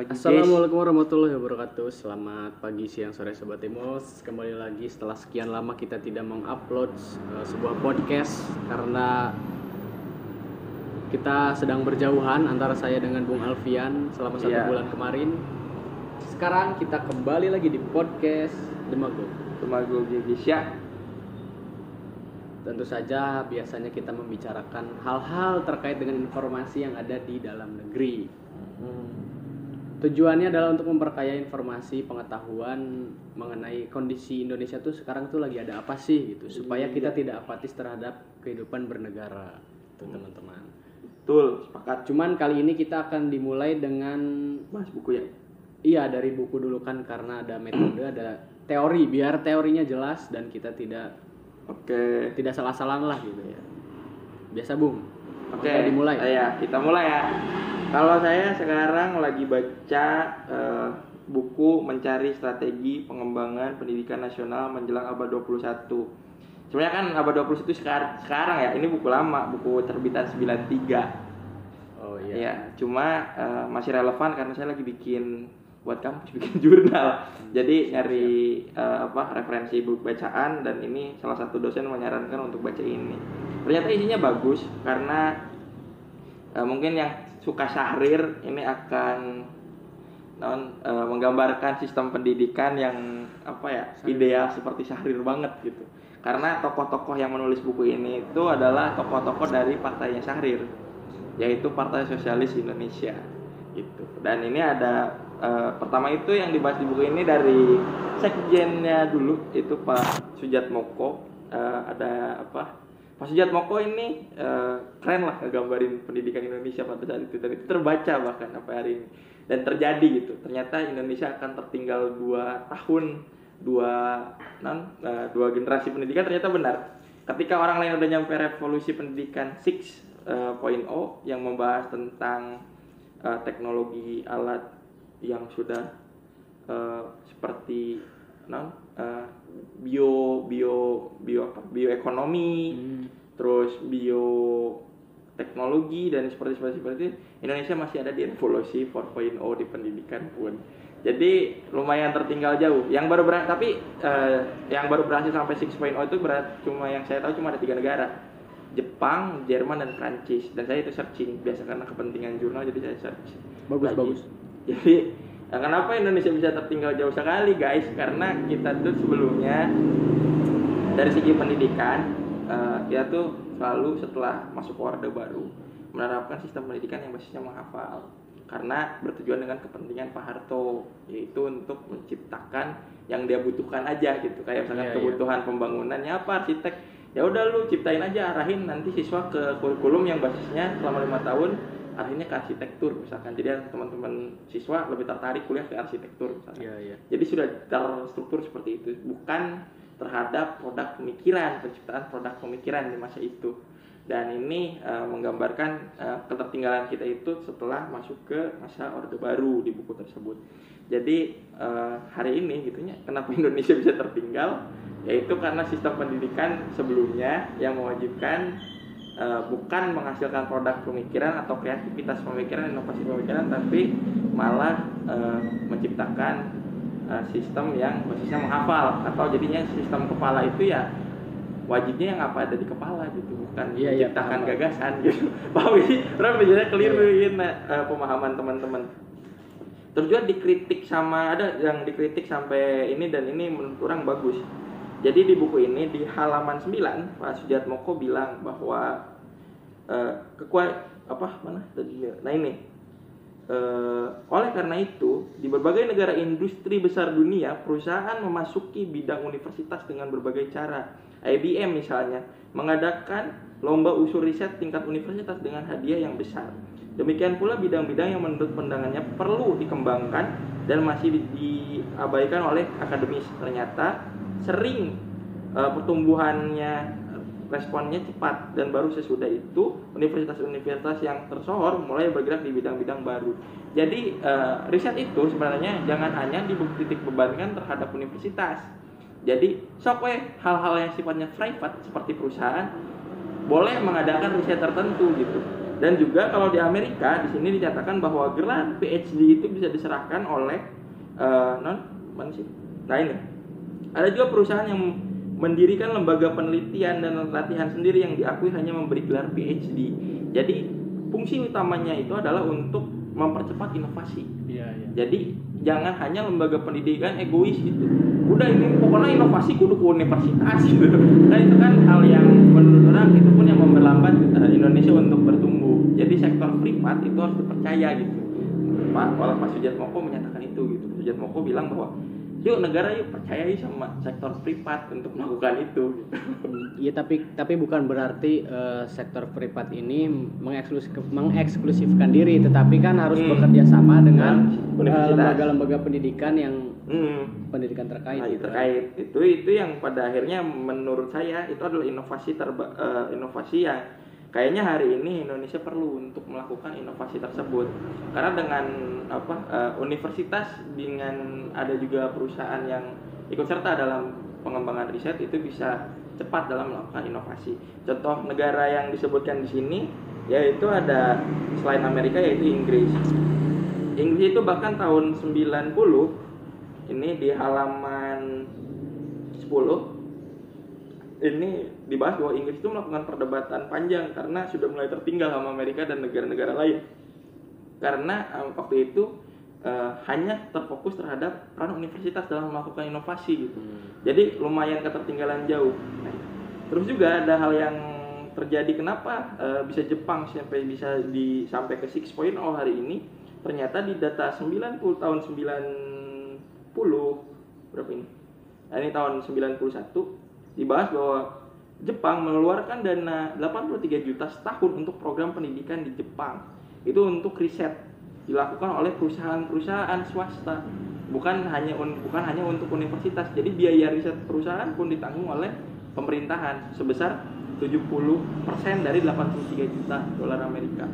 pagi guys. Assalamualaikum warahmatullahi wabarakatuh Selamat pagi, siang, sore Sobat Emos Kembali lagi setelah sekian lama kita tidak mengupload uh, sebuah podcast Karena kita sedang berjauhan antara saya dengan Bung Alfian selama satu Iya. bulan kemarin Sekarang kita kembali lagi di podcast Demago Temago Indonesia. Tentu saja biasanya kita membicarakan hal-hal terkait dengan informasi yang ada di dalam negeri Tujuannya adalah untuk memperkaya informasi pengetahuan mengenai kondisi Indonesia tuh sekarang tuh lagi ada apa sih gitu supaya kita tidak apatis terhadap kehidupan bernegara tuh teman-teman. Betul, sepakat. Cuman kali ini kita akan dimulai dengan Bahas buku ya. iya dari buku dulu kan karena ada metode ada teori biar teorinya jelas dan kita tidak Oke. tidak salah-salah lah gitu ya. Biasa Bung. Oke, Kita dimulai. Eh, ya, kita mulai ya. Kalau saya sekarang lagi baca eh, buku Mencari Strategi Pengembangan Pendidikan Nasional Menjelang Abad 21. Sebenarnya kan abad 21 itu sekarang, sekarang ya, ini buku lama, buku terbitan 93. Oh Iya, iya. cuma eh, masih relevan karena saya lagi bikin buat kampus bikin jurnal. Jadi nyari eh, apa referensi buku bacaan dan ini salah satu dosen menyarankan untuk baca ini. Ternyata isinya bagus karena eh, mungkin yang suka syahrir ini akan non eh, menggambarkan sistem pendidikan yang apa ya ideal seperti syahrir banget gitu. Karena tokoh-tokoh yang menulis buku ini itu adalah tokoh-tokoh dari partainya Syahrir yaitu Partai Sosialis Indonesia gitu. Dan ini ada eh, pertama itu yang dibahas di buku ini dari sekjennya dulu itu Pak Sujat Moko Eh, ada apa? Pak Sujat Moko ini eh, keren lah ngegambarin pendidikan Indonesia pada saat itu dan itu terbaca bahkan sampai hari ini dan terjadi gitu. Ternyata Indonesia akan tertinggal dua tahun dua non eh, dua generasi pendidikan ternyata benar. Ketika orang lain udah nyampe revolusi pendidikan 6.0 yang membahas tentang eh, teknologi alat yang sudah eh, seperti non eh, bio bio bio apa bioekonomi Hmm. Terus bioteknologi dan seperti seperti seperti Indonesia masih ada di revolusi 4.0 di pendidikan pun jadi lumayan tertinggal jauh yang baru berhasil tapi eh, yang baru berhasil sampai 6.0 itu berat cuma yang saya tahu cuma ada tiga negara Jepang, Jerman dan Prancis dan saya itu searching biasa karena kepentingan jurnal jadi saya search Bagus lagi. bagus. Jadi nah, kenapa Indonesia bisa tertinggal jauh sekali guys? Karena kita tuh sebelumnya dari segi pendidikan eh, kita tuh selalu setelah masuk ke Orde Baru menerapkan sistem pendidikan yang basisnya menghafal. Karena bertujuan dengan kepentingan Pak Harto yaitu untuk menciptakan yang dia butuhkan aja gitu. Kayak misalkan Iya, iya. kebutuhan pembangunannya apa arsitek ya udah lu ciptain aja arahin nanti siswa ke kurikulum yang basisnya selama lima tahun arahinnya ke arsitektur misalkan. Jadi teman-teman siswa lebih tertarik kuliah ke arsitektur misalkan. Iya iya. jadi sudah terstruktur seperti itu, bukan terhadap produk pemikiran, penciptaan produk pemikiran di masa itu. Dan ini eh, menggambarkan eh, ketertinggalan kita itu setelah masuk ke masa Orde Baru di buku tersebut. Jadi eh, hari ini gitunya, kenapa Indonesia bisa tertinggal? Yaitu karena sistem pendidikan sebelumnya yang mewajibkan eh, bukan menghasilkan produk pemikiran atau kreativitas pemikiran, inovasi pemikiran, tapi malah eh, menciptakan eh, sistem yang basisnya menghafal. Atau jadinya sistem kepala itu ya wajibnya yang apa ada di kepala gitu bukan Iya, iya, menciptakan paham. gagasan gitu. Paham sih orang biasanya keliruin eh, pemahaman teman-teman. Terus juga dikritik sama ada yang dikritik sampai ini dan ini menurut orang bagus. Jadi di buku ini di halaman 9 Pak Sujatmoko bilang bahwa eh, kekua apa mana? Tadi nah ini oleh karena itu, di berbagai negara industri besar dunia, perusahaan memasuki bidang universitas dengan berbagai cara. IBM misalnya mengadakan lomba usul riset tingkat universitas dengan hadiah yang besar. Demikian pula bidang-bidang yang menurut pandangannya perlu dikembangkan dan masih di- diabaikan oleh akademis. Ternyata sering eh, pertumbuhannya responnya cepat dan baru sesudah itu universitas-universitas yang tersohor mulai bergerak di bidang-bidang baru. Jadi eh, riset itu sebenarnya jangan hanya dititik bebankan terhadap universitas. Jadi sok hal-hal yang sifatnya private seperti perusahaan boleh mengadakan riset tertentu gitu. Dan juga kalau di Amerika di sini dinyatakan bahwa gelar PhD itu bisa diserahkan oleh eh, non mana sih? Nah ini ada juga perusahaan yang mendirikan lembaga penelitian dan latihan sendiri yang diakui hanya memberi gelar PhD. Jadi fungsi utamanya itu adalah untuk mempercepat inovasi. Iya, iya. Jadi jangan hanya lembaga pendidikan egois gitu. Udah ini pokoknya inovasi kudu ke universitas gitu. Nah itu kan hal yang menurut orang itu pun yang memperlambat eh, Indonesia untuk bertumbuh. Jadi sektor privat itu harus dipercaya gitu. Pak, walau Pak Sujatmoko menyatakan itu gitu. Sujatmoko bilang bahwa yuk negara yuk percayai sama sektor privat untuk melakukan itu. Iya tapi tapi bukan berarti eh, sektor privat ini mengeksklusif, mengeksklusifkan diri, tetapi kan harus Hmm. bekerja sama dengan eh, lembaga-lembaga pendidikan yang Hmm. pendidikan terkait. Nah, gitu. terkait itu itu yang pada akhirnya menurut saya itu adalah inovasi terba eh, inovasi yang kayaknya hari ini Indonesia perlu untuk melakukan inovasi tersebut karena dengan apa eh, universitas dengan ada juga perusahaan yang ikut serta dalam pengembangan riset itu bisa cepat dalam melakukan inovasi. Contoh negara yang disebutkan di sini yaitu ada selain Amerika yaitu Inggris. Inggris itu bahkan tahun 90 ini di halaman 10 ini dibahas bahwa Inggris itu melakukan perdebatan panjang karena sudah mulai tertinggal sama Amerika dan negara-negara lain. Karena eh, waktu itu eh, hanya terfokus terhadap peran universitas dalam melakukan inovasi gitu. Hmm. Jadi lumayan ketertinggalan jauh. Nah, terus juga ada hal yang terjadi kenapa eh, bisa Jepang sampai bisa di sampai ke 6.0 hari ini ternyata di data 90 tahun 90 berapa ini? Nah, ini tahun 91 dibahas bahwa Jepang mengeluarkan dana 83 juta setahun untuk program pendidikan di Jepang. Itu untuk riset dilakukan oleh perusahaan-perusahaan swasta. Bukan hanya bukan hanya untuk universitas. Jadi biaya riset perusahaan pun ditanggung oleh pemerintahan sebesar 70% dari 83 juta dolar Amerika.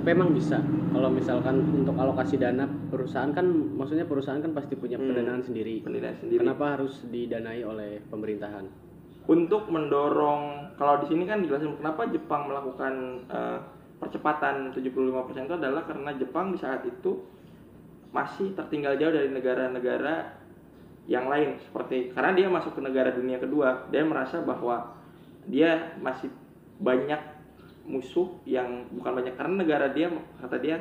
Tapi emang bisa kalau misalkan untuk alokasi dana perusahaan kan maksudnya perusahaan kan pasti punya Hmm. pendanaan sendiri. Pendidikan sendiri. Kenapa harus didanai oleh pemerintahan? untuk mendorong kalau di sini kan dijelasin kenapa Jepang melakukan eh, percepatan 75% itu adalah karena Jepang di saat itu masih tertinggal jauh dari negara-negara yang lain seperti karena dia masuk ke negara dunia kedua dia merasa bahwa dia masih banyak musuh yang bukan banyak karena negara dia kata dia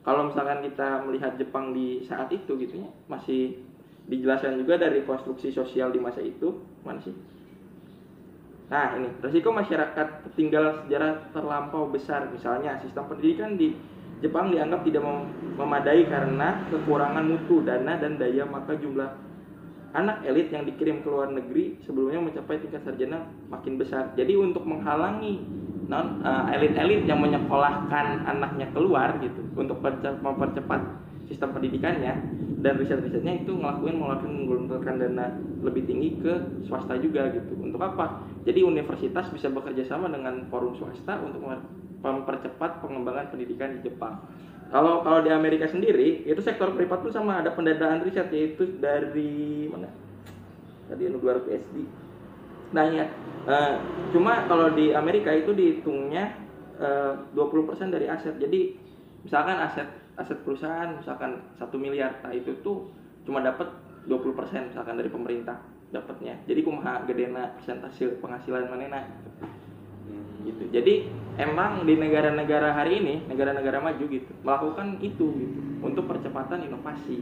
kalau misalkan kita melihat Jepang di saat itu gitu ya masih dijelaskan juga dari konstruksi sosial di masa itu mana sih Nah, ini resiko masyarakat tertinggal sejarah terlampau besar. Misalnya, sistem pendidikan di Jepang dianggap tidak mem- memadai karena kekurangan mutu, dana, dan daya, maka jumlah anak elit yang dikirim ke luar negeri sebelumnya mencapai tingkat sarjana makin besar. Jadi untuk menghalangi non eh, elit-elit yang menyekolahkan anaknya keluar gitu untuk perce- mempercepat sistem pendidikannya dan riset-risetnya itu ngelakuin mengeluarkan menggelontorkan dana lebih tinggi ke swasta juga gitu. Untuk apa? Jadi universitas bisa bekerja sama dengan forum swasta untuk mem- mempercepat pengembangan pendidikan di Jepang. Kalau kalau di Amerika sendiri itu sektor privat pun sama ada pendanaan riset yaitu dari mana? Tadi yang 200 PSD. Nah ya, eh, cuma kalau di Amerika itu dihitungnya eh, 20% dari aset. Jadi misalkan aset aset perusahaan misalkan satu miliar, nah itu tuh cuma dapat 20% misalkan dari pemerintah dapatnya. Jadi kumaha gedena persentase penghasilan manena gitu. Jadi emang di negara-negara hari ini, negara-negara maju gitu, melakukan itu gitu untuk percepatan inovasi.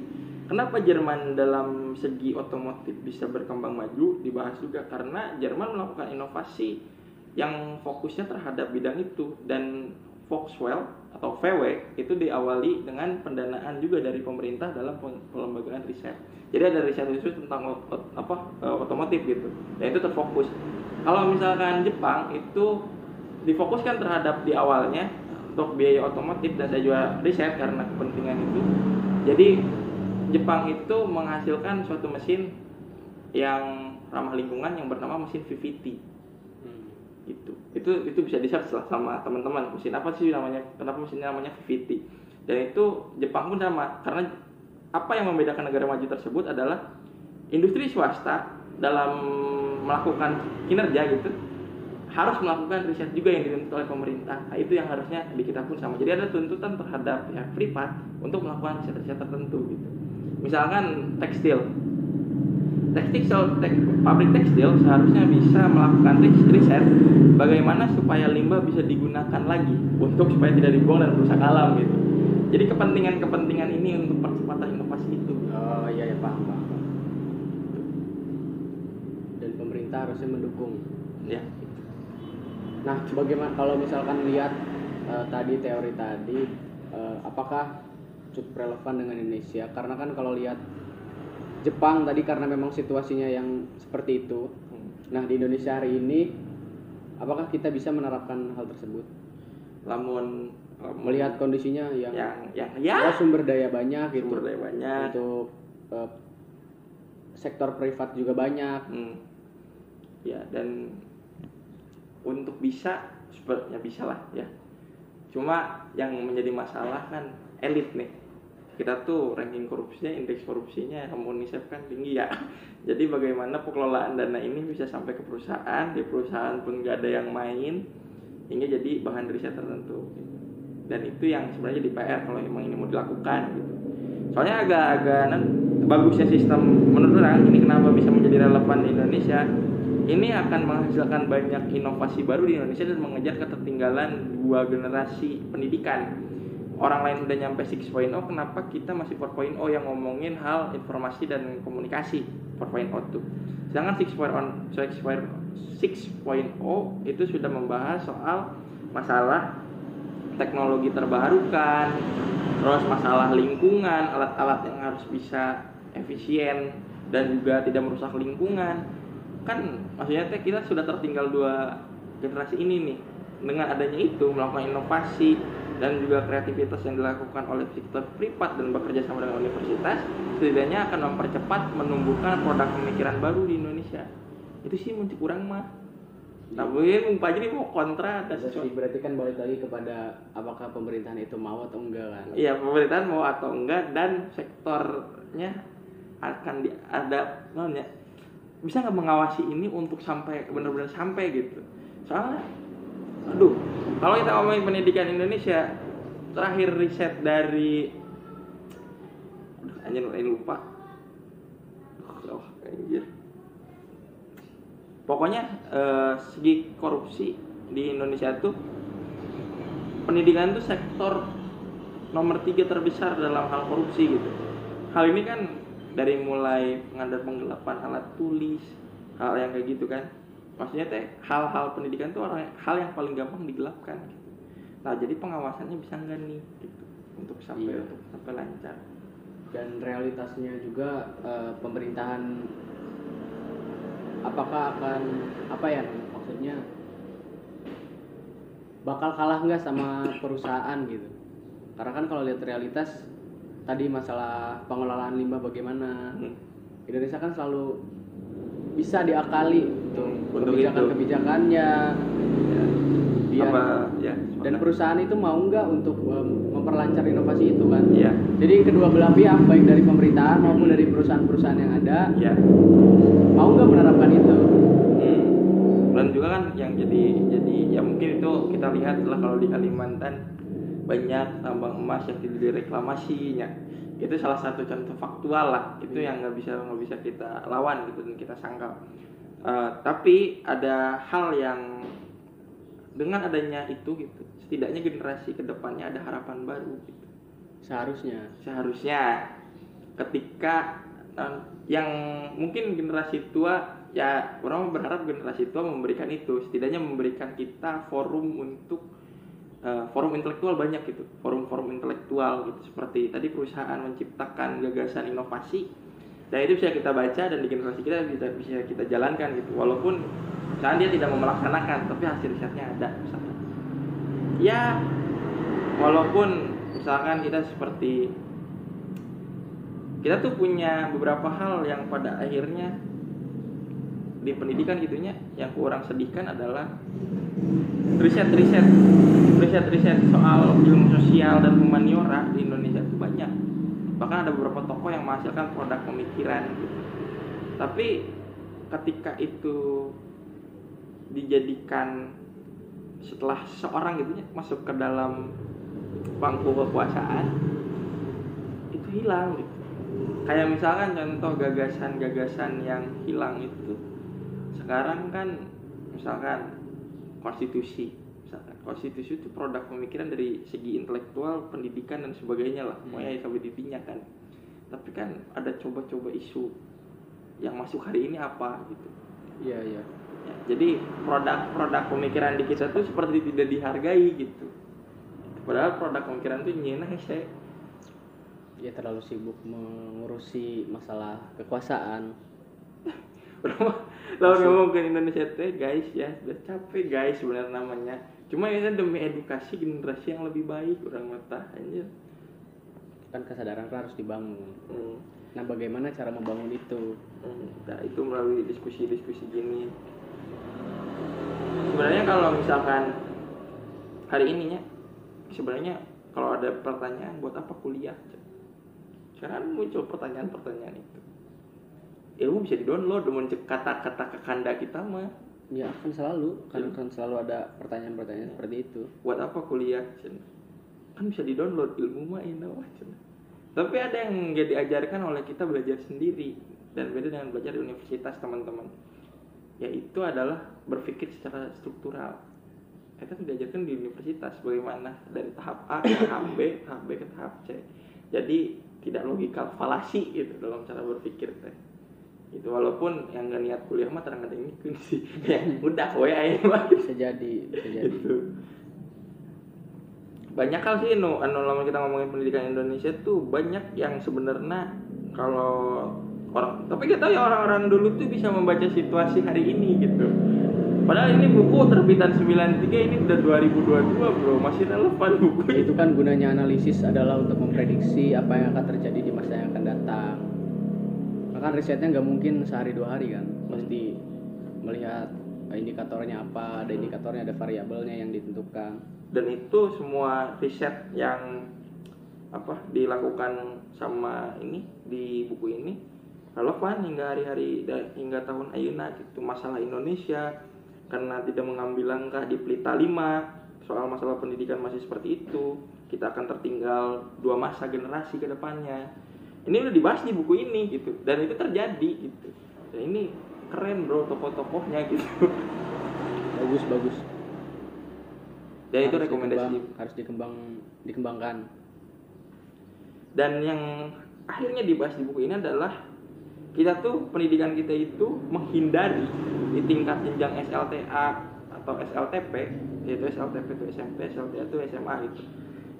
Kenapa Jerman dalam segi otomotif bisa berkembang maju dibahas juga karena Jerman melakukan inovasi yang fokusnya terhadap bidang itu dan Volkswagen atau VW itu diawali dengan pendanaan juga dari pemerintah dalam pelembagaan riset. Jadi ada riset khusus tentang ot- apa eh, otomotif gitu. Dan itu terfokus. Kalau misalkan Jepang itu difokuskan terhadap di awalnya untuk biaya otomotif dan saya juga riset karena kepentingan itu. Jadi Jepang itu menghasilkan suatu mesin yang ramah lingkungan yang bernama mesin VVT itu itu itu bisa di search lah sama teman-teman. Mesin apa sih namanya? Kenapa mesinnya namanya VVT dan itu Jepang pun sama karena apa yang membedakan negara maju tersebut adalah industri swasta dalam melakukan kinerja gitu harus melakukan riset juga yang dituntut oleh pemerintah. Nah, itu yang harusnya di kita pun sama. Jadi ada tuntutan terhadap pihak privat untuk melakukan riset-riset tertentu gitu. Misalkan tekstil. Tekstil tek, pabrik tekstil seharusnya bisa melakukan riset bagaimana supaya limbah bisa digunakan lagi untuk supaya tidak dibuang dan merusak alam gitu. Jadi kepentingan-kepentingan ini untuk percepatan inovasi itu. Oh iya ya paham paham. Dan pemerintah harusnya mendukung. Ya nah bagaimana kalau misalkan lihat uh, tadi teori tadi uh, apakah cukup relevan dengan Indonesia karena kan kalau lihat Jepang tadi karena memang situasinya yang seperti itu. Hmm. Nah, di Indonesia hari ini apakah kita bisa menerapkan hal tersebut? Namun melihat kondisinya yang yang yang ya, ya sumber daya banyak gitu. Sumber daya banyak. Untuk uh, sektor privat juga banyak. Hmm. Ya, dan untuk bisa sebenarnya bisa lah ya. Cuma yang menjadi masalah kan elit nih. Kita tuh ranking korupsinya indeks korupsinya UNICEF kan tinggi ya. Jadi bagaimana pengelolaan dana ini bisa sampai ke perusahaan di perusahaan pun gak ada yang main hingga jadi bahan riset tertentu. Dan itu yang sebenarnya di PR kalau memang ini mau dilakukan gitu. Soalnya agak-agak bagusnya sistem menurut orang ini kenapa bisa menjadi relevan di Indonesia ini akan menghasilkan banyak inovasi baru di Indonesia dan mengejar ketertinggalan dua generasi pendidikan. Orang lain udah nyampe 6.0 kenapa kita masih 4.0 yang ngomongin hal informasi dan komunikasi? 4.0 tuh. Sedangkan 6.0 6.0 itu sudah membahas soal masalah teknologi terbarukan terus masalah lingkungan alat-alat yang harus bisa efisien dan juga tidak merusak lingkungan kan maksudnya teh kita sudah tertinggal dua generasi ini nih. Dengan adanya itu melakukan inovasi dan juga kreativitas yang dilakukan oleh sektor privat dan bekerja sama dengan universitas setidaknya akan mempercepat menumbuhkan produk pemikiran baru di Indonesia. Itu sih mungkin kurang mah. Tapi Bung Fajri mau kontra ada sesuatu. berarti kan balik lagi kepada apakah pemerintahan itu mau atau enggak kan? Iya pemerintahan mau atau enggak dan sektornya akan di, ada namanya bisa nggak mengawasi ini untuk sampai benar-benar sampai gitu? Soalnya aduh kalau kita ngomongin pendidikan Indonesia terakhir riset dari anjir ini lupa. Oh, anjir. Pokoknya eh, segi korupsi di Indonesia tuh pendidikan tuh sektor nomor tiga terbesar dalam hal korupsi gitu. Hal ini kan dari mulai pengadaan penggelapan alat tulis hal yang kayak gitu kan maksudnya teh hal-hal pendidikan tuh orang hal yang paling gampang digelapkan gitu. nah jadi pengawasannya bisa nggak nih gitu untuk sampai iya. untuk sampai lancar dan realitasnya juga uh, pemerintahan apakah akan apa ya maksudnya bakal kalah nggak sama perusahaan gitu karena kan kalau lihat realitas tadi masalah pengelolaan limbah bagaimana hmm. Indonesia kan selalu bisa diakali gitu kebijakan-kebijakannya ya. Apa, ya, dan perusahaan itu mau nggak untuk um, memperlancar inovasi itu kan ya. jadi kedua belah pihak baik dari pemerintahan maupun dari perusahaan-perusahaan yang ada ya. mau nggak menerapkan itu hmm. dan juga kan yang jadi jadi ya mungkin itu kita lihat lah kalau di Kalimantan banyak tambang emas yang tidak direklamasinya. Itu salah satu contoh faktual lah. Itu yang nggak bisa nggak bisa kita lawan gitu dan kita sangkal. Uh, tapi ada hal yang dengan adanya itu gitu setidaknya generasi ke depannya ada harapan baru gitu. Seharusnya. Seharusnya ketika uh, yang mungkin generasi tua ya orang berharap generasi tua memberikan itu. Setidaknya memberikan kita forum untuk uh, forum intelektual banyak gitu. Forum-forum intelektual gitu seperti tadi perusahaan menciptakan gagasan inovasi. Dan itu bisa kita baca dan di generasi kita bisa bisa kita jalankan gitu. Walaupun misalnya dia tidak mau melaksanakan tapi hasil risetnya ada misalnya. Ya walaupun misalkan kita seperti kita tuh punya beberapa hal yang pada akhirnya di pendidikan gitunya yang kurang sedihkan adalah riset-riset riset-riset soal ilmu sosial dan humaniora di Indonesia itu banyak bahkan ada beberapa tokoh yang menghasilkan produk pemikiran gitu. tapi ketika itu dijadikan setelah seorang gitu ya masuk ke dalam bangku kekuasaan itu hilang gitu. kayak misalkan contoh gagasan-gagasan yang hilang itu sekarang kan misalkan konstitusi misalkan konstitusi itu produk pemikiran dari segi intelektual pendidikan dan sebagainya lah. Semuanya sampai titiknya kan. Tapi kan ada coba-coba isu yang masuk hari ini apa gitu. Iya iya. Ya, jadi produk-produk pemikiran di kita tuh seperti tidak dihargai gitu. Padahal produk pemikiran tuh nyena saya. ya terlalu sibuk mengurusi masalah kekuasaan Lalu ngomong ke Indonesia teh guys ya sudah capek guys sebenarnya namanya. Cuma ini demi edukasi generasi yang lebih baik orang mata anjir. kan kesadaran kan harus dibangun Hmm. nah bagaimana cara membangun itu Hmm, Nah, itu melalui diskusi-diskusi gini. Sebenarnya kalau misalkan hari ininya, sebenarnya kalau ada pertanyaan buat apa kuliah? Sekarang muncul pertanyaan-pertanyaan itu. Ilmu bisa di-download dengan cek kata-kata kekanda kita mah. ya akan selalu kan akan selalu ada pertanyaan-pertanyaan seperti itu Buat apa kuliah? Cen? Kan bisa di-download ilmu mah ini wah, cen. Tapi ada yang nggak diajarkan oleh kita belajar sendiri dan beda dengan belajar di universitas teman-teman. Yaitu adalah berpikir secara struktural. Kita diajarkan di universitas bagaimana dari tahap A ke tahap B, tahap B ke tahap C. Jadi tidak logikal falasi gitu dalam cara berpikir teh. Itu walaupun yang gak niat kuliah mah terang ini sih. ya udah we aing mah. Bisa jadi bisa jadi. Gitu. Banyak hal sih nu anu lama kita ngomongin pendidikan Indonesia tuh banyak yang sebenarnya kalau orang tapi kita ya orang-orang dulu tuh bisa membaca situasi hari ini gitu. Padahal ini buku terbitan 93 ini udah 2022 bro. Masih relevan buku itu kan gunanya analisis adalah untuk memprediksi apa yang akan terjadi di masa yang kan risetnya nggak mungkin sehari dua hari kan. Pasti melihat indikatornya apa ada indikatornya ada variabelnya yang ditentukan. Dan itu semua riset yang apa dilakukan sama ini di buku ini relevan hingga hari-hari hingga tahun ayeuna gitu. Masalah Indonesia karena tidak mengambil langkah di pelita 5 soal masalah pendidikan masih seperti itu kita akan tertinggal dua masa generasi ke depannya ini udah dibahas di buku ini gitu. Dan itu terjadi gitu. Dan ini keren bro tokoh-tokohnya gitu. Bagus bagus. Dan itu Harus rekomendasi. dikembang- harus dikembang dikembangkan. Dan yang akhirnya dibahas di buku ini adalah kita tuh pendidikan kita itu menghindari di tingkat jenjang SLTA atau SLTP yaitu SLTP itu SMP SLTA itu SMA gitu.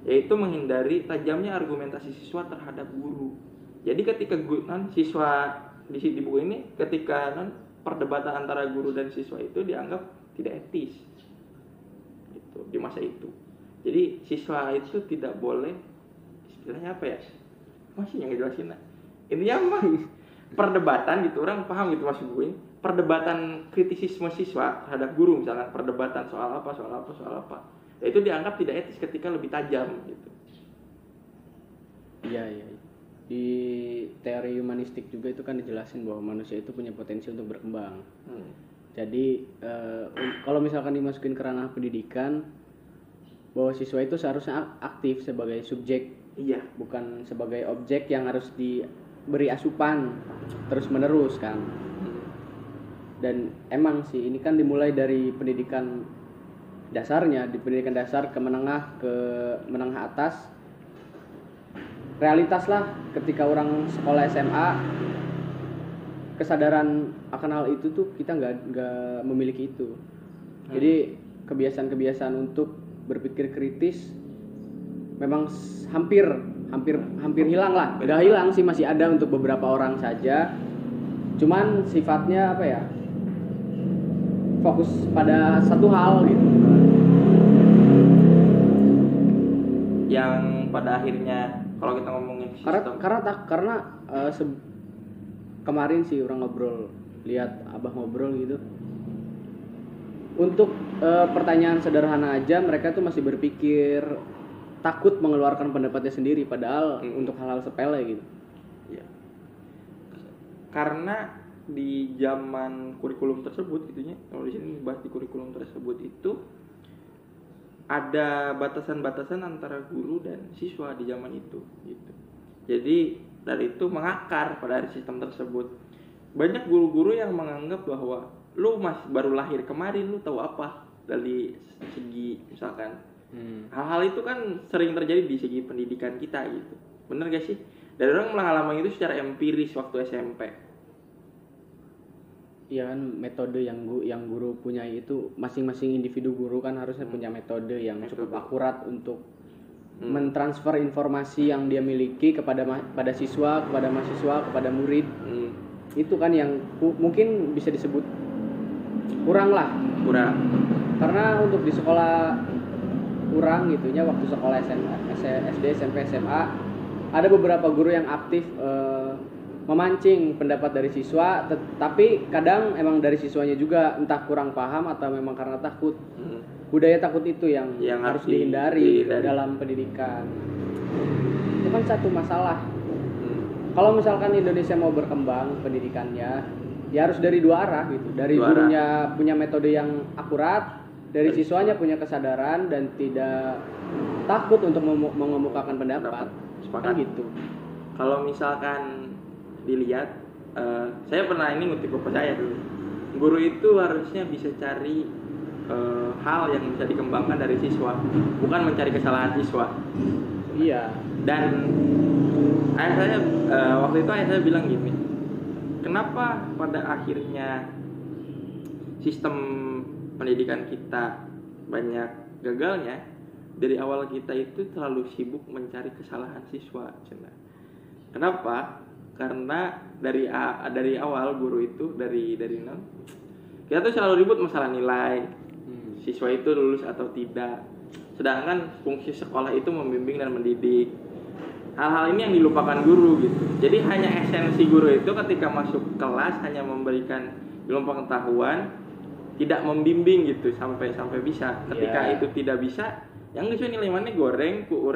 Yaitu menghindari tajamnya argumentasi siswa terhadap guru jadi ketika gu- non siswa di di buku ini ketika non perdebatan antara guru dan siswa itu dianggap tidak etis. Gitu di masa itu. Jadi siswa itu tidak boleh istilahnya apa ya? Masih yang ngejelasin nah. intinya mah perdebatan gitu orang paham gitu maksud gue. Perdebatan kritisisme siswa terhadap guru misalkan perdebatan soal apa soal apa soal apa. Ya itu dianggap tidak etis ketika lebih tajam gitu. Iya iya di teori humanistik juga itu kan dijelasin bahwa manusia itu punya potensi untuk berkembang Hmm. Jadi un- kalau misalkan dimasukin ke ranah pendidikan, bahwa siswa itu seharusnya ak- aktif sebagai subjek, iya bukan sebagai objek yang harus diberi asupan terus menerus kan. Hmm. Dan emang sih ini kan dimulai dari pendidikan dasarnya, di pendidikan dasar ke menengah ke menengah atas. Realitas lah ketika orang sekolah SMA kesadaran akan hal itu tuh kita nggak nggak memiliki itu. Jadi kebiasaan-kebiasaan untuk berpikir kritis memang hampir hampir hampir hilang lah. Nggak hilang sih masih ada untuk beberapa orang saja. Cuman sifatnya apa ya? Fokus pada satu hal gitu. Yang pada akhirnya kalau kita ngomongin karena sistem karena tak karena eh, se- kemarin sih orang ngobrol lihat abah ngobrol gitu untuk eh, pertanyaan sederhana aja mereka tuh masih berpikir takut mengeluarkan pendapatnya sendiri padahal Hmm. untuk hal-hal sepele gitu Iya. Karena di zaman kurikulum tersebut gitunya kalau di sini bahas di kurikulum tersebut itu ada batasan-batasan antara guru dan siswa di zaman itu gitu. Jadi dari itu mengakar pada sistem tersebut. Banyak guru-guru yang menganggap bahwa lu masih baru lahir kemarin lu tahu apa dari segi misalkan. Hmm. hal-hal itu kan sering terjadi di segi pendidikan kita gitu. Bener gak sih? Dari orang mengalami itu secara empiris waktu SMP Iya kan metode yang gu, yang guru punya itu masing-masing individu guru kan harusnya punya metode yang cukup Metode. akurat untuk Hmm. mentransfer informasi yang dia miliki kepada ma- pada siswa, kepada mahasiswa, kepada murid. Hmm, Itu kan yang mungkin bisa disebut kurang lah. kurang Karena untuk di sekolah kurang gitunya waktu sekolah SMA, SD, SMP, SMA ada beberapa guru yang aktif eh, memancing pendapat dari siswa, tet- tapi kadang emang dari siswanya juga entah kurang paham atau memang karena takut. Hmm, Budaya takut itu yang, Yang harus di- dihindari dihindari. dalam pendidikan. Itu kan satu masalah. hmm, Kalau misalkan Indonesia mau berkembang pendidikannya, ya harus dari dua arah gitu. Dari Dua arah. gurunya punya metode yang akurat, dari siswanya punya kesadaran dan tidak takut untuk mengemukakan pendapat. Sepakat. Kan gitu. kalau misalkan dilihat eh, saya pernah ini ngutip bapak saya dulu guru itu harusnya bisa cari eh, hal yang bisa dikembangkan dari siswa bukan mencari kesalahan siswa Iya. dan ayah saya eh, waktu itu ayah saya bilang gini kenapa pada akhirnya sistem pendidikan kita banyak gagalnya dari awal kita itu terlalu sibuk mencari kesalahan siswa Cina. kenapa karena dari a- dari awal guru itu dari dari non kita tuh selalu ribut masalah nilai Hmm. siswa itu lulus atau tidak. Sedangkan fungsi sekolah itu membimbing dan mendidik. Hal-hal ini yang dilupakan guru gitu. Jadi hanya esensi guru itu ketika masuk kelas hanya memberikan ilmu pengetahuan, tidak membimbing gitu sampai sampai bisa. Ketika Iya. itu tidak bisa, yang sesuai nilai mana goreng ku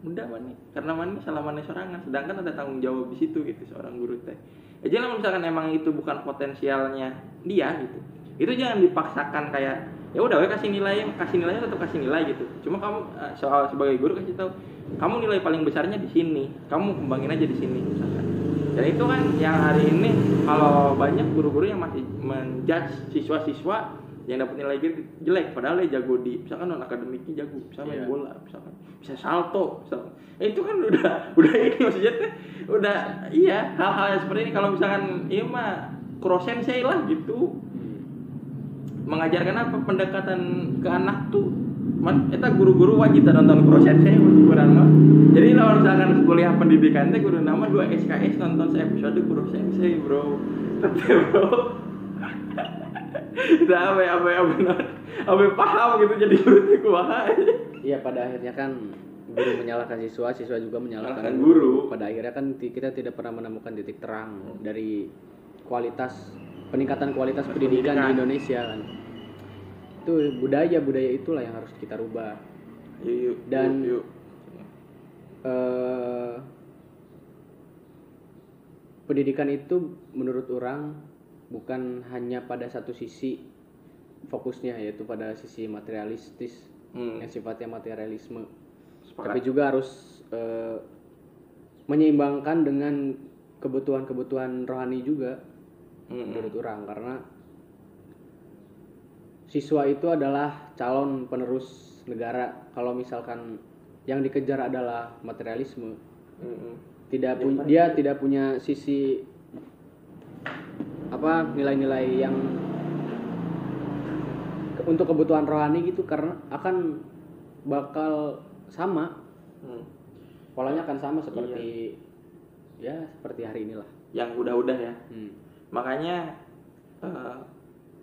mudah mana karena mana salah mana sorangan sedangkan ada tanggung jawab di situ gitu seorang guru teh. Aja lah misalkan emang itu bukan potensialnya dia gitu itu jangan dipaksakan kayak ya udah kasih nilai kasih nilainya tetap kasih nilai gitu. Cuma kamu eh, soal sebagai guru kasih tahu kamu nilai paling besarnya di sini kamu kembangin aja di sini misalkan. Dan itu kan yang hari ini kalau banyak guru-guru yang masih menjudge siswa-siswa yang dapat nilai jelek- padahal dia jago di misalkan non akademiknya jago bisa main Iya. bola misalkan. Bisa salto misalkan Eh, itu kan udah udah ini maksudnya teh udah iya hal-hal yang seperti ini. Kalau misalkan iya mah krosen saya lah gitu. Mengajarkan apa? Pendekatan ke anak tuh. Man eta guru-guru wajib nonton krosen saya kurang mah. Jadi kalau misalkan kuliah pendidikan teh guru nama dua SKS nonton episode krosen saya bro. Teteh, bro Udah apa apa apa apa paham gitu jadi guru kumaha Iya pada akhirnya kan guru menyalahkan siswa, siswa juga menyalahkan Menyalahkan guru. Pada akhirnya kan kita tidak pernah menemukan titik terang dari kualitas peningkatan kualitas pendidikan, di Pendidikan. Indonesia kan. Itu budaya budaya itulah yang harus kita rubah. yuk yuk Dan- yuk, yuk. eh pendidikan itu menurut orang bukan hanya pada satu sisi fokusnya yaitu pada sisi materialistis Hmm, yang sifatnya materialisme. Sepakat. tapi juga harus eh, menyeimbangkan dengan kebutuhan-kebutuhan rohani juga Hmm, menurut orang. Karena siswa itu adalah calon penerus negara. Kalau misalkan yang dikejar adalah materialisme hmm, hmm. tidak pun dia tidak punya sisi apa nilai-nilai yang ke- untuk kebutuhan rohani gitu karena akan bakal sama. Hmm. polanya akan sama seperti ya seperti hari inilah. Yang udah-udah ya. Hmm. makanya eh,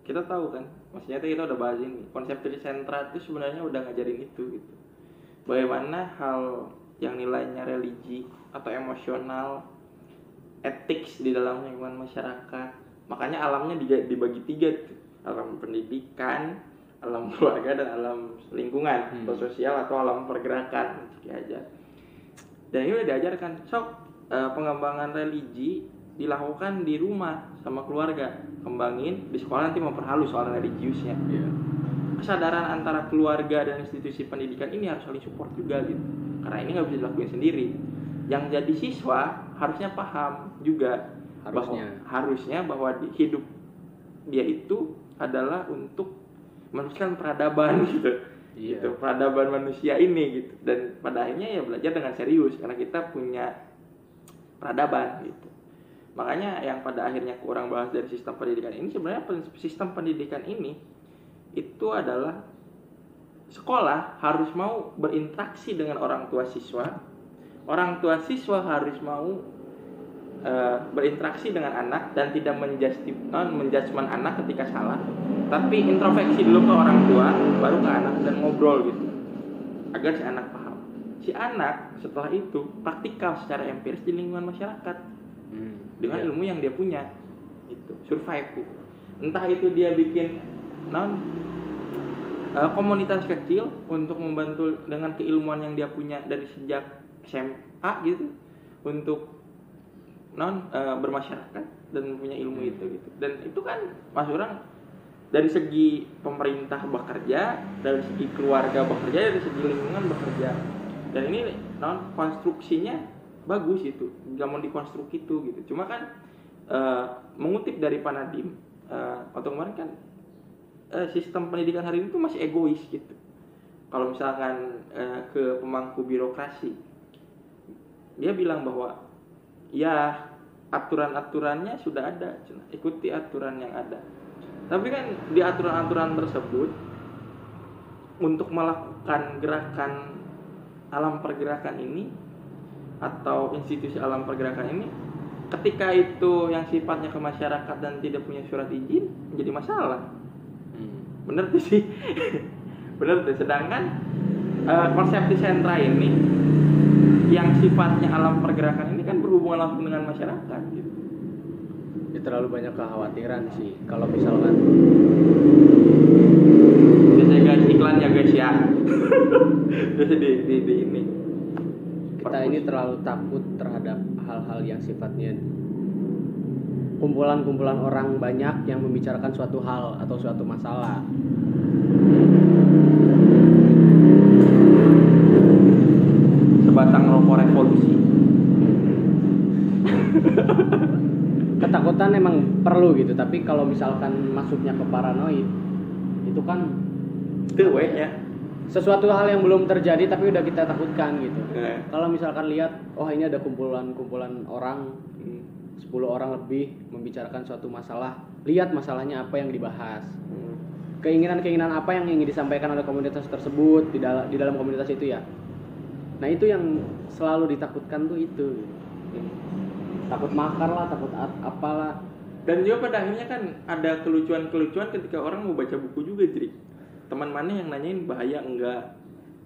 kita tahu kan maksudnya kita udah bahas ini konsep trisentra itu sebenarnya udah ngajarin itu gitu. Bagaimana hal yang nilainya religi atau emosional ethics di dalam lingkungan masyarakat makanya alamnya dibagi tiga. Alam pendidikan alam keluarga dan alam lingkungan. Hmm. atau sosial atau alam pergerakan. Aja dan ini udah diajarkan. Sok eh, pengembangan religi dilakukan di rumah sama keluarga. Kembangin di sekolah nanti memperhalus soal religiusnya. Iya. kesadaran antara keluarga dan institusi pendidikan ini harus saling support juga gitu. Karena ini nggak bisa dilakuin sendiri. Yang jadi siswa harusnya paham juga bahwa Harusnya. harusnya bahwa di hidup dia itu adalah untuk meneruskan peradaban gitu Iya. gitu peradaban manusia ini gitu dan pada akhirnya ya belajar dengan serius karena kita punya peradaban gitu makanya yang pada akhirnya kurang bahas dari sistem pendidikan ini sebenarnya sistem pendidikan ini itu adalah sekolah harus mau berinteraksi dengan orang tua siswa orang tua siswa harus mau eh, berinteraksi dengan anak dan tidak menjudgment anak ketika salah tapi introspeksi dulu ke orang tua baru ke anak dan ngobrol gitu agar si anak paham si anak setelah itu praktikal secara empiris di lingkungan masyarakat Hmm. dengan Iya. ilmu yang dia punya itu survive entah itu dia bikin non eh, komunitas kecil untuk membantu dengan keilmuan yang dia punya dari sejak SMA gitu untuk non eh, bermasyarakat dan punya ilmu itu gitu. Dan itu kan mas orang dari segi pemerintah bekerja dari segi keluarga bekerja dari segi lingkungan bekerja. Dan ini non konstruksinya bagus itu. Nggak mau dikonstruk itu gitu. Cuma kan eh, mengutip dari Panadim eh, waktu kemarin kan eh, sistem pendidikan hari ini tuh masih egois gitu. Kalau misalkan eh, ke pemangku birokrasi dia bilang bahwa ya aturan-aturannya sudah ada ikuti aturan yang ada. Tapi kan di aturan-aturan tersebut untuk melakukan gerakan alam pergerakan ini atau institusi alam pergerakan ini ketika itu yang sifatnya ke masyarakat dan tidak punya surat izin menjadi masalah. Hmm. bener tuh sih? Bener tuh sedangkan eh, konsepsi sentra ini yang sifatnya alam pergerakan ini kan berhubungan langsung dengan masyarakat gitu. Ya, terlalu banyak kekhawatiran sih. Kalau misalkan biasanya guys iklan ya guys ya. Biasa di, di, di ini. Kita ini terlalu takut terhadap hal-hal yang sifatnya kumpulan-kumpulan orang banyak yang membicarakan suatu hal atau suatu masalah. Sebatang rokok revolusi Ketakutan emang perlu gitu, tapi kalau misalkan masuknya ke paranoid itu kan itu weh ya sesuatu hal yang belum terjadi tapi udah kita takutkan gitu. Eh, Kalau misalkan lihat, oh ini ada kumpulan-kumpulan orang hmm, 10 orang lebih membicarakan suatu masalah, lihat masalahnya apa yang dibahas. hmm. keinginan-keinginan apa yang ingin disampaikan oleh komunitas tersebut di dalam di dalam komunitas itu ya. Nah itu yang selalu ditakutkan tuh itu. Takut makar lah, takut apalah. Dan juga pada akhirnya kan ada kelucuan-kelucuan ketika orang mau baca buku juga jadi teman mana yang nanyain bahaya? Enggak.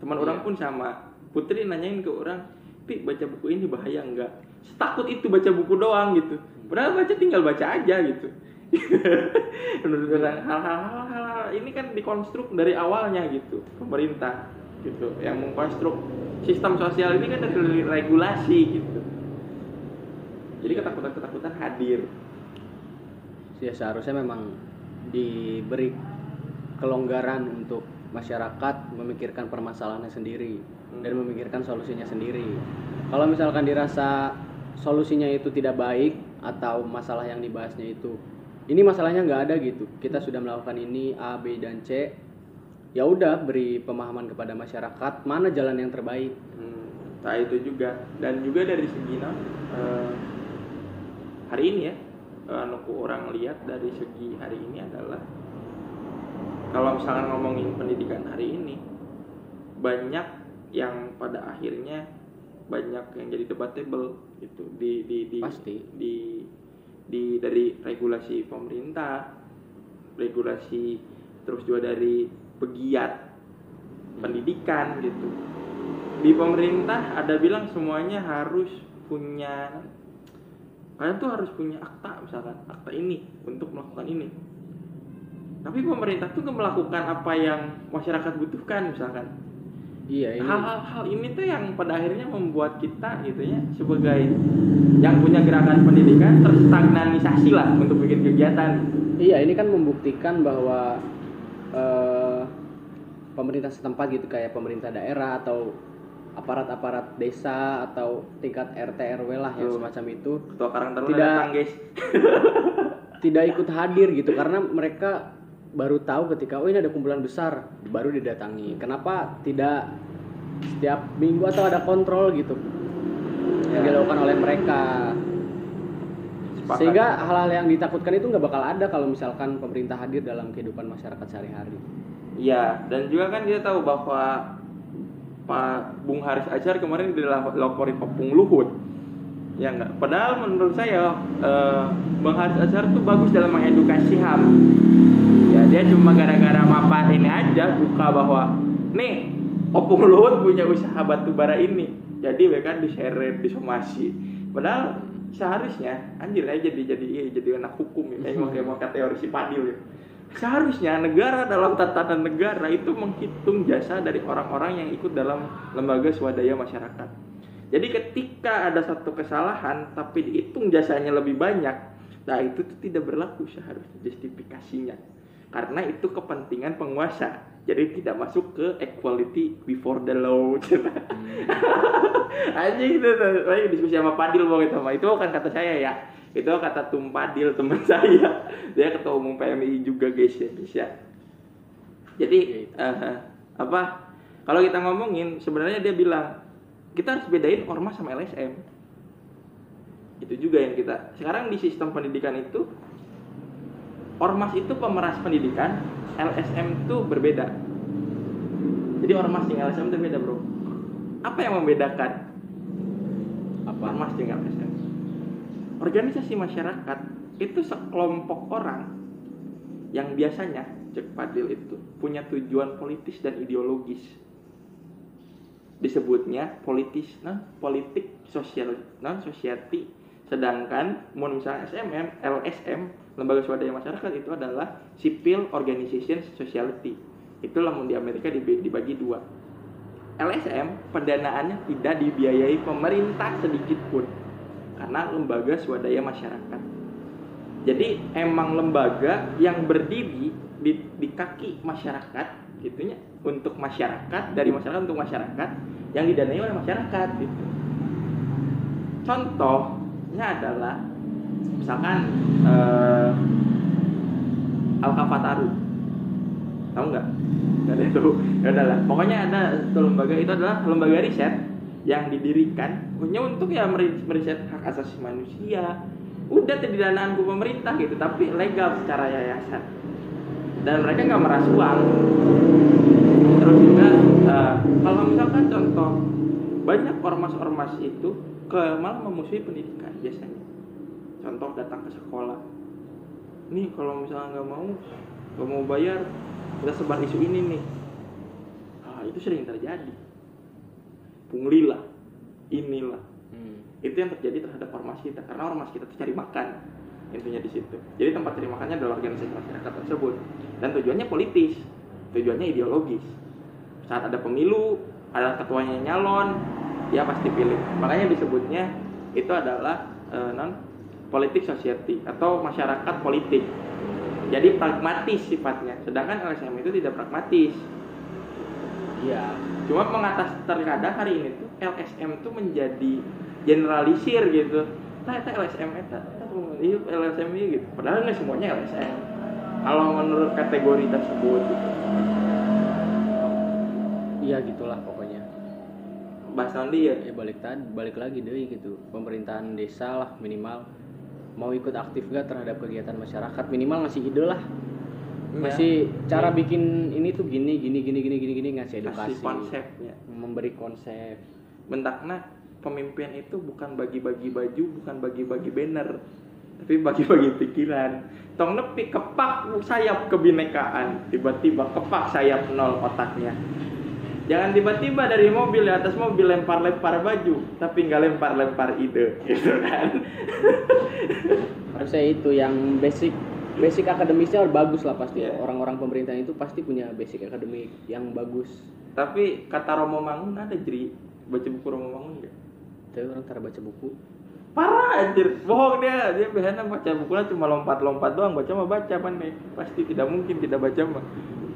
Teman Iya. orang pun sama. Putri nanyain ke orang Pi baca buku ini bahaya enggak? Setakut itu baca buku doang gitu. Padahal baca tinggal baca aja gitu. Menurut orang hal-hal hal-hal ini kan dikonstruk dari awalnya gitu. Pemerintah gitu yang mengkonstruk sistem sosial ini kan dari regulasi gitu jadi ketakutan-ketakutan hadir Ya seharusnya memang diberi kelonggaran untuk masyarakat memikirkan permasalahannya sendiri dan memikirkan solusinya sendiri. Kalau misalkan dirasa solusinya itu tidak baik atau masalah yang dibahasnya itu ini masalahnya nggak ada gitu. Kita sudah melakukan ini A, B dan C. Ya udah beri pemahaman kepada masyarakat mana jalan yang terbaik. Hmm, nah itu juga dan juga dari segi nah, eh, hari ini ya eh, nuku orang lihat dari segi hari ini adalah kalau misalkan ngomongin pendidikan hari ini banyak yang pada akhirnya banyak yang jadi debatable gitu di di di Pasti. di di dari regulasi pemerintah regulasi terus juga dari pegiat pendidikan gitu. Di pemerintah ada bilang semuanya harus punya kalian tuh harus punya akta misalkan akta ini untuk melakukan ini. Tapi pemerintah tuh melakukan apa yang masyarakat butuhkan misalkan. Iya ini. Hal-hal hal ini tuh yang pada akhirnya membuat kita gitu ya sebagai yang punya gerakan pendidikan terstagnanisasi lah untuk bikin kegiatan. Iya ini kan membuktikan bahwa eh, pemerintah setempat gitu kayak pemerintah daerah atau aparat-aparat desa atau tingkat RT RW lah yang semacam itu ketua karang taruna Tidak. datang guys tidak ikut hadir gitu karena mereka baru tahu ketika oh ini ada kumpulan besar baru didatangi kenapa tidak setiap minggu atau ada kontrol gitu yang Ya. dilakukan oleh mereka Sepakat. sehingga hal-hal yang ditakutkan itu nggak bakal ada kalau misalkan pemerintah hadir dalam kehidupan masyarakat sehari-hari Iya, dan juga kan kita tahu bahwa Pak Bung Haris Acar kemarin dilaporin Pak Bung Luhut. Ya enggak. Padahal menurut saya eh, Bang Haris Acar tuh bagus dalam mengedukasi HAM. Ya, dia cuma gara-gara mapan ini aja buka bahwa nih Opung Luhut punya usaha batu bara ini. Jadi mereka diseret, disomasi. Padahal seharusnya anjir aja jadi jadi jadi anak hukum ya. Kayak mau kayak mau teori si Padil ya. Seharusnya negara dalam tatanan negara itu menghitung jasa dari orang-orang yang ikut dalam lembaga swadaya masyarakat. Jadi ketika ada satu kesalahan tapi dihitung jasanya lebih banyak, nah itu tuh tidak berlaku seharusnya justifikasinya. Karena itu kepentingan penguasa. Jadi tidak masuk ke equality before the law. Aja gitu tuh. Lagi diskusi sama Padil mau sama. Itu bukan kata saya ya. Itu kata Tum Padil teman saya. Dia ketua umum PMI juga guys ya, guys ya. Jadi eh, apa? Kalau kita ngomongin sebenarnya dia bilang kita harus bedain ormas sama LSM. Itu juga yang kita. Sekarang di sistem pendidikan itu ormas itu pemeras pendidikan, LSM itu berbeda. Jadi ormas dengan LSM itu beda, Bro. Apa yang membedakan apa ormas dengan LSM? Organisasi masyarakat itu sekelompok orang yang biasanya cek Padil itu punya tujuan politis dan ideologis. Disebutnya politis, nah politik sosial, non society. Sedangkan mun misalnya SMM, LSM, lembaga swadaya masyarakat itu adalah civil organization society. Itulah mun di Amerika dibagi dua. LSM pendanaannya tidak dibiayai pemerintah sedikit pun karena lembaga swadaya masyarakat. Jadi emang lembaga yang berdiri di, di kaki masyarakat gitunya untuk masyarakat dari masyarakat untuk masyarakat yang didanai oleh masyarakat gitu. Contohnya adalah misalkan eh, Al Kafataru tahu nggak? Nggak ada tuh. Ya udahlah. Pokoknya ada satu lembaga itu adalah lembaga riset yang didirikan hanya untuk ya meri- meriset hak asasi manusia. Udah didanaan ke pemerintah gitu, tapi legal secara yayasan. Dan mereka nggak meras uang. Terus juga eh, kalau misalkan contoh banyak ormas-ormas itu ke malah memusuhi pendidikan biasanya. Contoh datang ke sekolah. Nih kalau misalnya nggak mau nggak mau bayar kita sebar isu ini nih ah, itu sering terjadi punglilah inilah. Hmm. itu yang terjadi terhadap ormas kita karena ormas kita tuh cari makan intinya di situ. Jadi tempat cari makannya adalah organisasi masyarakat tersebut. Dan tujuannya politis tujuannya ideologis. Saat ada pemilu ada ketuanya nyalon dia pasti pilih. Makanya disebutnya itu adalah eh, non politik society atau masyarakat politik. Jadi pragmatis sifatnya. Sedangkan LSM itu tidak pragmatis iya. Cuma mengatas terkadang hari ini tuh LSM tuh menjadi generalisir gitu. Nah itu LSM itu iya LSM ini gitu. Padahal nggak semuanya LSM kalau menurut kategori tersebut gitu. iya gitulah pokoknya. Bahas nanti ya? Ya balik tadi balik lagi deh gitu. Pemerintahan desa lah minimal. Mau ikut aktif gak terhadap kegiatan masyarakat? Minimal ngasih ide lah masih cara bikin ini tuh gini gini gini gini gini gini ngasih edukasi. kasih konsepnya memberi konsep. Bentakna pemimpin itu bukan bagi-bagi baju bukan bagi-bagi banner tapi bagi-bagi pikiran. Tong nepi kepak sayap kebinekaan tiba-tiba kepak sayap nol otaknya. Jangan tiba-tiba dari mobil di atas mobil lempar-lempar baju tapi nggak lempar-lempar ide gitu kan? Harusnya itu yang basic basic akademisnya bagus lah pasti. Iya. orang-orang pemerintahan itu pasti punya basic akademik yang bagus. Tapi kata Romo Mangun ada jadi baca buku Romo Mangun enggak tapi orang cara baca buku. Parah anjir. Bohong dia. Dia biasanya baca bukunya cuma lompat-lompat doang. Baca mah baca nih pasti tidak mungkin tidak baca mah.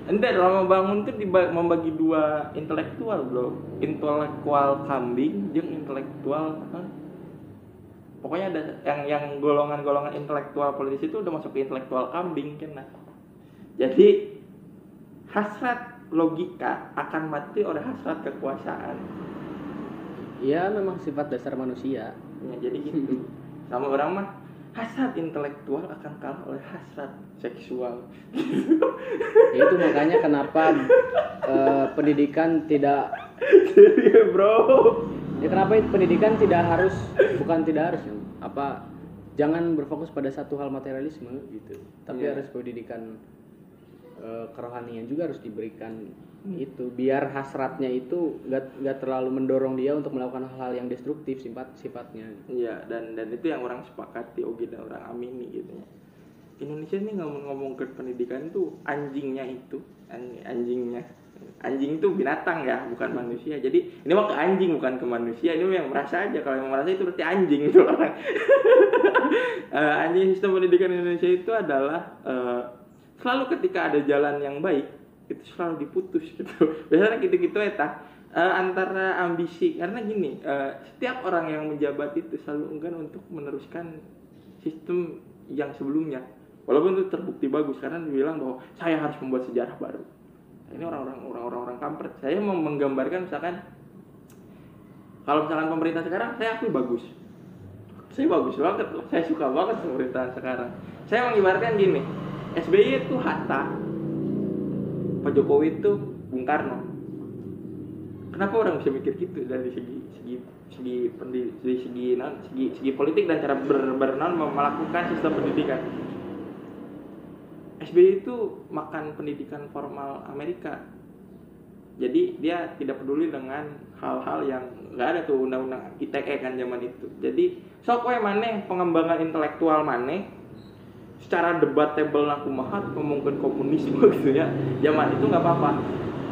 Enggak, Romo Mangun tuh membagi dua intelektual bro. Intelektual kambing yang intelektual apa? Pokoknya ada yang yang golongan-golongan intelektual politisi itu udah masuk ke intelektual kambing kena jadi hasrat logika akan mati oleh hasrat kekuasaan. Iya memang sifat dasar manusia. Ya jadi gitu. Sama orang mah hasrat intelektual akan kalah oleh hasrat seksual. Ya itu makanya kenapa eh, pendidikan tidak jadi bro ya kenapa itu pendidikan tidak harus bukan tidak harus ya, apa jangan berfokus pada satu hal materialisme gitu. Tapi Iya. harus pendidikan eh, kerohanian juga harus diberikan itu. Biar hasratnya itu nggak terlalu mendorong dia untuk melakukan hal-hal yang destruktif sifat sifatnya. Iya dan dan itu yang orang sepakati oke dan orang amini gitu. Ya. Indonesia ini ngomong-ngomong ke pendidikan tuh anjingnya itu an- anjingnya anjing itu binatang ya bukan manusia. Jadi ini mah ke anjing bukan ke manusia. Ini yang merasa aja. Kalau yang merasa itu berarti anjing itu orang Eh, anjing sistem pendidikan Indonesia itu adalah eh, selalu ketika ada jalan yang baik itu selalu diputus gitu. Biasanya gitu-gitu eta Eh, antara ambisi karena gini eh, setiap orang yang menjabat itu selalu enggan untuk meneruskan sistem yang sebelumnya. Walaupun itu terbukti bagus karena dibilang bahwa saya harus membuat sejarah baru ini orang-orang orang-orang orang kampret. Saya mau menggambarkan misalkan kalau misalkan pemerintah sekarang saya akui bagus. Saya bagus banget loh. Saya suka banget pemerintahan sekarang. Saya mengibaratkan gini SBY itu Hatta Pak Jokowi itu Bung Karno. Kenapa orang bisa mikir gitu dari segi segi segi pendi, dari segi segi segi politik dan cara ber, melakukan sistem pendidikan SBY itu makan pendidikan formal Amerika. Jadi dia tidak peduli dengan hal-hal yang nggak ada tuh undang-undang ITE kan zaman itu. Jadi sok maneh pengembangan intelektual maneh secara debatable aku mahat ngomongin komunisme gitu ya zaman itu nggak apa-apa.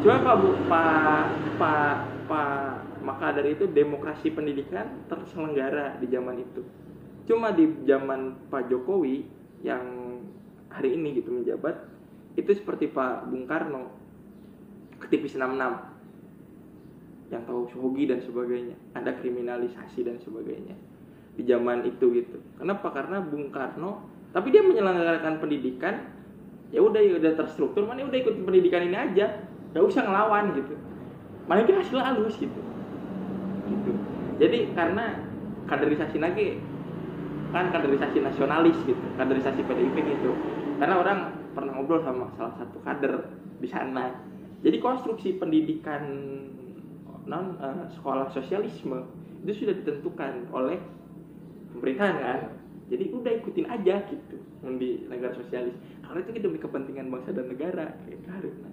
Cuma pak bu pak pak pak maka dari itu demokrasi pendidikan terselenggara di zaman itu. Cuma di zaman Pak Jokowi yang hari ini gitu menjabat itu seperti Pak Bung Karno ketipis 66 yang tahu Sohogi dan sebagainya ada kriminalisasi dan sebagainya di zaman itu gitu. Kenapa? Karena Bung Karno tapi dia menyelenggarakan pendidikan ya udah ya udah terstruktur mana udah ikut pendidikan ini aja gak usah ngelawan gitu. Mana dia hasil halus gitu. Gitu. Jadi karena kaderisasi lagi kan kaderisasi nasionalis gitu kaderisasi PDIP gitu karena orang pernah ngobrol sama salah satu kader di sana. Jadi konstruksi pendidikan non eh, sekolah sosialisme itu sudah ditentukan oleh pemerintahan kan? Jadi udah ikutin aja gitu di negara sosialis. Karena itu demi kepentingan bangsa dan negara kayak karena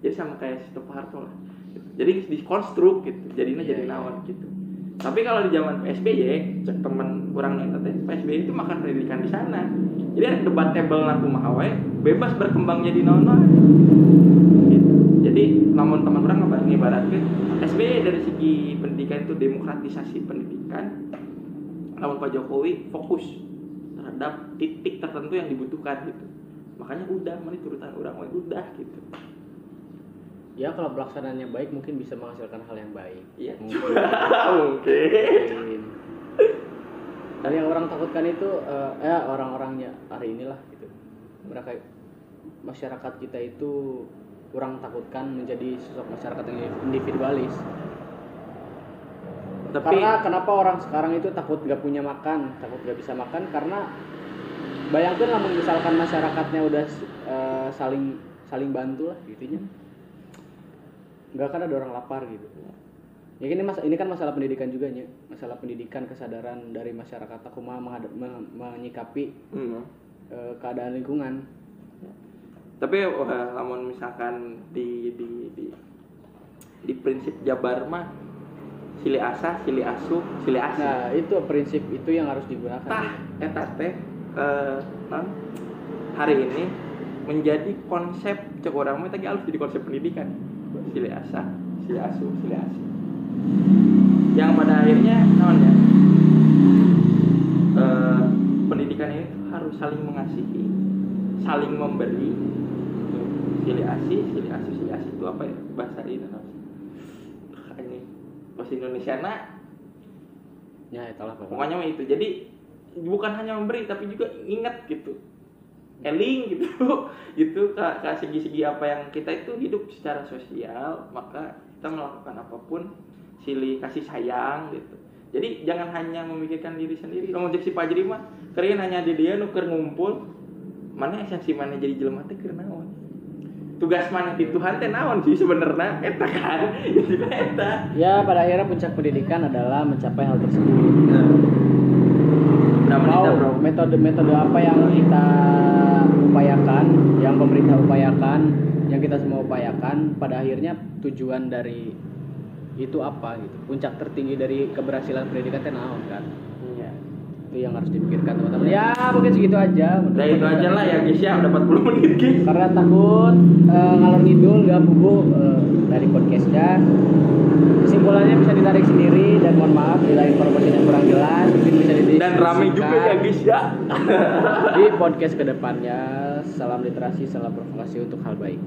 jadi sama kayak Pak Harto lah gitu. jadi dikonstruk gitu. Jadinya Iya, jadi iya. naon gitu tapi kalau di zaman PSBY cek temen kurang nonton teh PSBY itu makan pendidikan di sana. Jadi ada debat table laku mahawe bebas berkembang jadi gitu. jadi namun teman orang ngebahas ngibaratkeun SBY dari segi pendidikan itu demokratisasi pendidikan. Namun Pak Jokowi fokus terhadap titik tertentu yang dibutuhkan gitu. Makanya udah mana turutan orang udah gitu ya kalau pelaksanaannya baik mungkin bisa menghasilkan hal yang baik. Iya. Mungkin. mungkin. Mungkin. dan yang orang takutkan itu eh, ya orang-orangnya hari inilah gitu. Mereka masyarakat kita itu kurang takutkan menjadi sosok masyarakat yang individualis. Tapi karena kenapa orang sekarang itu takut gak punya makan takut gak bisa makan? Karena bayangkan lah misalkan masyarakatnya udah eh, saling saling bantu lah gitunya nggak akan ada orang lapar gitu. Ya ini mas ini kan masalah pendidikan juga nya masalah pendidikan kesadaran dari masyarakat aku mah menghadap- me- menyikapi hmm. eh, keadaan lingkungan. Tapi namun misalkan di di di di prinsip Jabar mah sili asah sili asuh sili asih nah itu prinsip itu yang harus digunakan. Tah eta teh eh, non, hari ini menjadi konsep cek orang mah tadi harus jadi konsep pendidikan silih asa silih asuh silih asih yang pada akhirnya namanya eh, pendidikan ini harus saling mengasihi saling memberi. Silih asih silih asuh silih asih itu apa ya? Bahasa ini namanya ini bahasa Indonesia nak. Ya itulah pokoknya. Itu. Jadi bukan hanya memberi tapi juga ingat gitu eling gitu. Gitu ke, ke segi-segi apa yang kita itu hidup secara sosial maka kita melakukan apa pun silih kasih sayang gitu. Jadi jangan hanya memikirkan diri sendiri. Kalau si pajri mah keren hanya di dia nuker ngumpul mana esensi mana jadi jelema teh keur naon? Tugas mana di Tuhan teh naon sih sebenarnya? Eta kan? Eta. Ya pada akhirnya puncak pendidikan adalah mencapai hal tersebut mau metode-metode apa yang kita upayakan, yang pemerintah upayakan, yang kita semua upayakan, pada akhirnya tujuan dari itu apa gitu. Puncak tertinggi dari keberhasilan pendidikan naon kan? Itu yang harus dipikirkan teman-teman. Ya, mungkin segitu aja. Udah itu aja lah ya guys ya, udah 40 menit guys. Karena takut eh, ngalor ngidul nggak buku eh, dari podcastnya. Kesimpulannya bisa ditarik sendiri dan mohon maaf bila informasi yang kurang jelas mungkin bisa didiskusikan. Dan rame juga ya guys ya. di podcast ke depannya salam literasi salam provokasi untuk hal baik